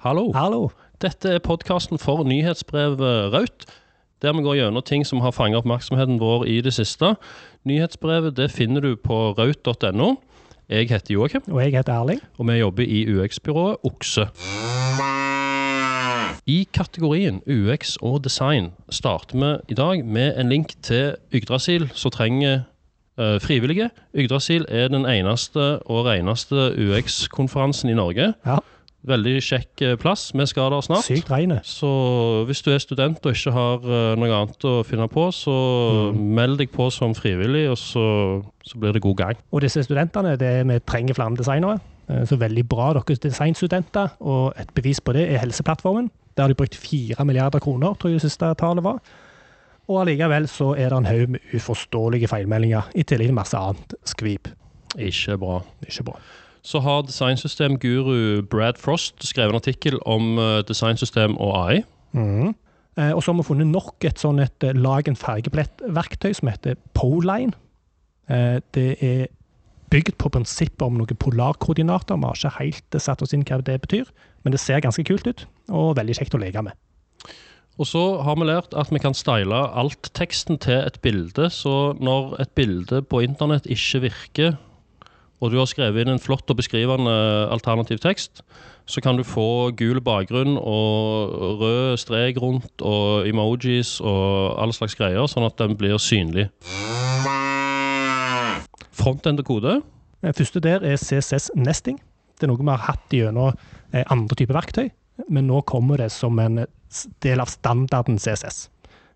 Hallo. Hallo. Dette er podkasten for nyhetsbrevet Raut. Der vi går gjennom ting som har fanget oppmerksomheten vår i det siste. Nyhetsbrevet det finner du på raut.no. Jeg heter Joakim, Og jeg heter Erling. og vi jobber i UX-byrået Okse. I kategorien UX og design starter vi i dag med en link til Yggdrasil som trenger eh, frivillige. Yggdrasil er den eneste og reneste UX-konferansen i Norge. Ja, Veldig kjekk eh, plass. Vi skal der snart. Sykt regnet. Så hvis du er student og ikke har eh, noe annet å finne på, så meld deg på som frivillig, og så, så blir det god gang. Og disse studentene, det, vi trenger flere designere. Eh, Så veldig bra dere er designstudenter. Og et bevis på det er Helseplattformen. Der har de brukt fire milliarder kroner, tror jeg det siste tallet var. Og allikevel så er det en haug med uforståelige feilmeldinger, i tillegg til masse annet skvip. Ikke bra. Ikke bra. Så har designsystemguru Brad Frost skrevet en artikkel om eh, designsystem og AI. Mhm. Eh, Og så har vi funnet nok et sånn et eh, lag en fargebillettverktøy som heter Poline. Det er bygd på prinsippet om noen polarkoordinater. Vi har ikke helt satt oss inn hva det betyr, men det ser ganske kult ut, og veldig kjekt å leke med. Og så har vi lært at vi kan style alt-teksten til et bilde, så når et bilde på internett ikke virker, og du har skrevet inn en flott og beskrivende alternativ tekst, så kan du få gul bakgrunn og rød strek rundt og emojis og alle slags greier, sånn at den blir synlig. Frontend og kode. Det første der er CSS Nesting. Det er noe vi har hatt gjennom eh, andre typer verktøy, men nå kommer det som en del av standarden CSS.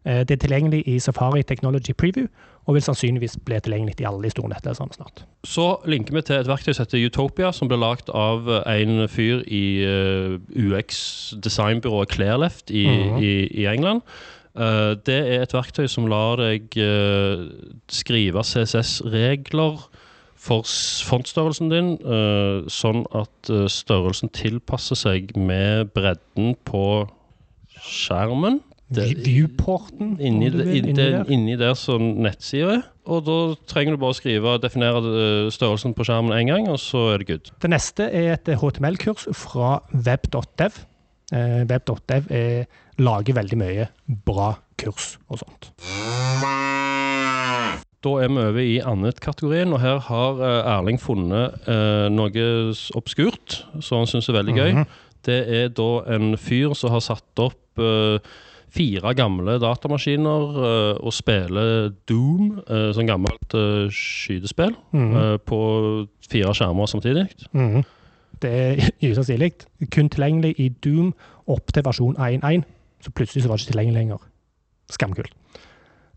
Eh, Det er tilgjengelig i Safari Technology Preview, og vil sannsynligvis bli tilgjengelig i alle de store nettleserne snart. Så linker vi til et verktøy som heter Utopia, som ble lagd av en fyr i eh, UX-designbyrået Clairleft i, Mhm. i, i England. Eh, det er et verktøy som lar deg skrive CSS-regler for fondsstørrelsen fontstørrelsen din, sånn at størrelsen tilpasser seg med bredden på skjermen. Viewporten, Inni, vil, inni, inni der. inni der som nettsida er. Og da trenger du bare å skrive definere eh, størrelsen på skjermen én gang, og så er det good. Det neste er et HTML-kurs fra web.dev. Eh, Web.dev er- lager veldig mye bra kurs og sånt. Da er vi over i annet-kategorien, og her har eh, Erling funnet eh, noe obskurt som han syns er veldig gøy. Mhm. Det er da en fyr som har satt opp eh, fire gamle datamaskiner uh, og spiller Doom, uh, sånn gammelt uh, skytespill, mm eh, på fire skjermer samtidig. Mhm. Det er usannsynlig. Kun tilgjengelig i Doom opp til versjon 1.1, så plutselig så var det ikke tilgjengelig lenger. Skamkult.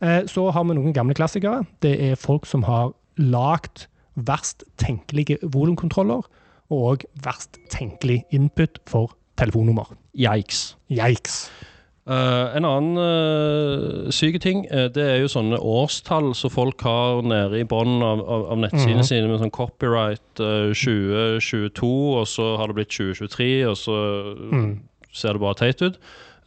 Eh, Så har vi noen gamle klassikere. Det er folk som har lagd verst tenkelige volumkontroller, og verst tenkelig input for telefonnummer. Yikes. Yikes. Eh, en annen uh, syke ting, uh, det er jo sånne årstall som folk har nede i bunnen av, av, av nettsidene Mhm. sine med sånn copyright eh, 2022, og så har det blitt 2023, og så Mm. ser det bare teit ut.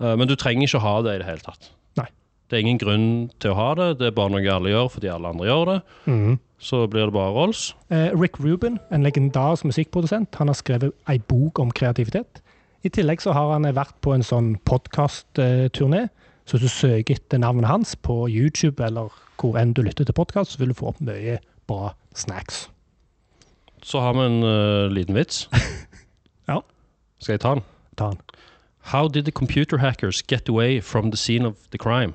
Men du trenger ikke å ha det i det hele tatt. Nei. Det er ingen grunn til å ha det, det er bare noe alle gjør fordi alle andre gjør det. Mhm. Så blir det bare rolls. Rick Rubin, en legendarisk musikkprodusent, han har skrevet ei bok om kreativitet. I tillegg så har han vært på en sånn podkastturné. Så hvis du søker etter navnet hans på YouTube eller hvor enn du lytter til podkast, så vil du få opp mye bra snacks. Så har vi en uh, liten vits. Ja. Skal jeg ta den? Ta den. How did the computer hackers get away from the scene of the crime?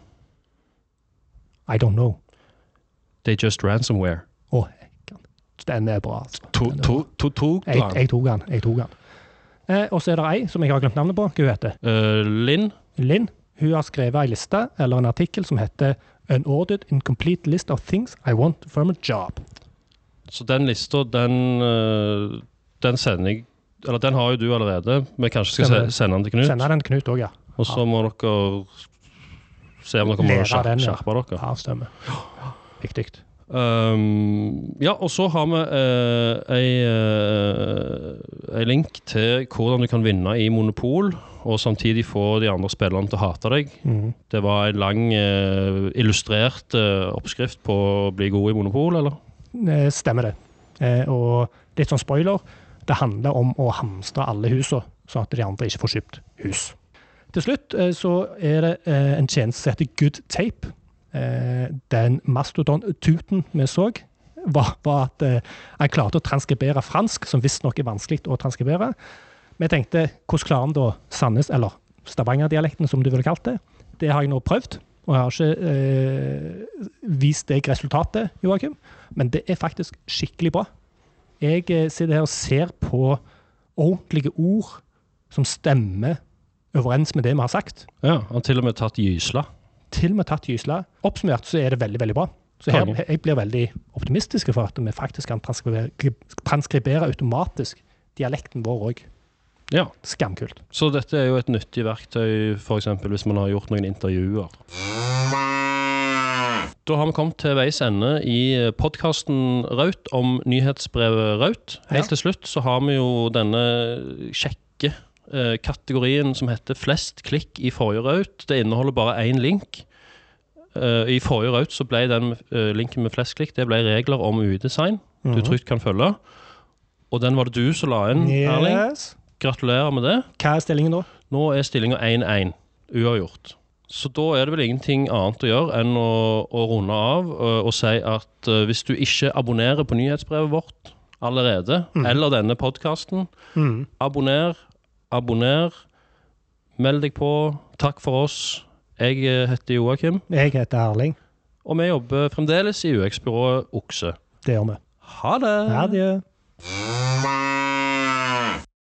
I don't know. They just ransomware. Å, oh, Den er bra, altså. To, Den er to, bra. to, to, Jeg, jeg tok den. Jeg tok den. Eh, og så er det ei som jeg har glemt navnet på. Hva hun heter Uh, Linn, Linn. Hun har skrevet ei liste, eller en artikkel, som heter An ordered incomplete list of things I want from a job. så den lista, den, eh, den sender jeg Eller den har jo du allerede. Vi kanskje skal Stemmer. se, sende den til Knut. Sender den til Knut òg, ja. Og så må dere se om dere må Lære skjer- den, ja. skjerpe dere. Ja, stemmer. Viktig. Um, ja, og så har vi uh, ei, uh, ei link til hvordan du kan vinne i Monopol, og samtidig få de andre spillerne til å hate deg. Mm. Det var en lang, uh, illustrert uh, oppskrift på å bli god i Monopol, eller? Stemmer det. Og litt sånn spoiler. Det handler om å hamstre alle husene, sånn at de andre ikke får kjøpt hus. Til slutt så er det en tjeneste som heter Good Tape. Eh, Den mastodon-tuten vi så, var, var at eh, han klarte å transkribere fransk, som visstnok er vanskelig å transkribere. Vi tenkte, hvordan klarer han da Sandnes, eller Stavanger-dialekten, som du ville kalt det? Det har jeg nå prøvd, og jeg har ikke eh, vist deg resultatet, Joakim. Men det er faktisk skikkelig bra. Jeg eh, sitter her og ser på ordentlige ord som stemmer overens med det vi har sagt. Ja, Han har til og med tatt gysla. Til og med tatt gysla. Oppsummert så er det veldig, veldig bra. Så her, jeg blir veldig optimistisk for at vi faktisk kan transkribere, transkribere automatisk dialekten vår òg. Ja, Skamkult. Så dette er jo et nyttig verktøy, f.eks. hvis man har gjort noen intervjuer. Da har vi kommet til veis ende i podkasten Raut om nyhetsbrevet Raut. Helt Ja. til slutt så har vi jo denne kjekke eh, kategorien som heter 'flest klikk i forrige Raut'. Det inneholder bare én link. Eh, I forrige Raut så ble den uh, linken med flest klikk det ble regler om UI-design du Mhm. trygt kan følge. Og den var det du som la inn, Erling. Gratulerer med det. Hva er stillingen da? Nå er stillinga 1-1, uavgjort. Så da er det vel ingenting annet å gjøre enn å, å runde av og, og si at hvis du ikke abonnerer på nyhetsbrevet vårt allerede, mm. eller denne podkasten, Mm. abonner, abonner, meld deg på. Takk for oss. Jeg eh, heter Joakim, Jeg heter Erling. og vi jobber fremdeles i UX-byrået Okse. Det gjør vi. Ha det! Adjø.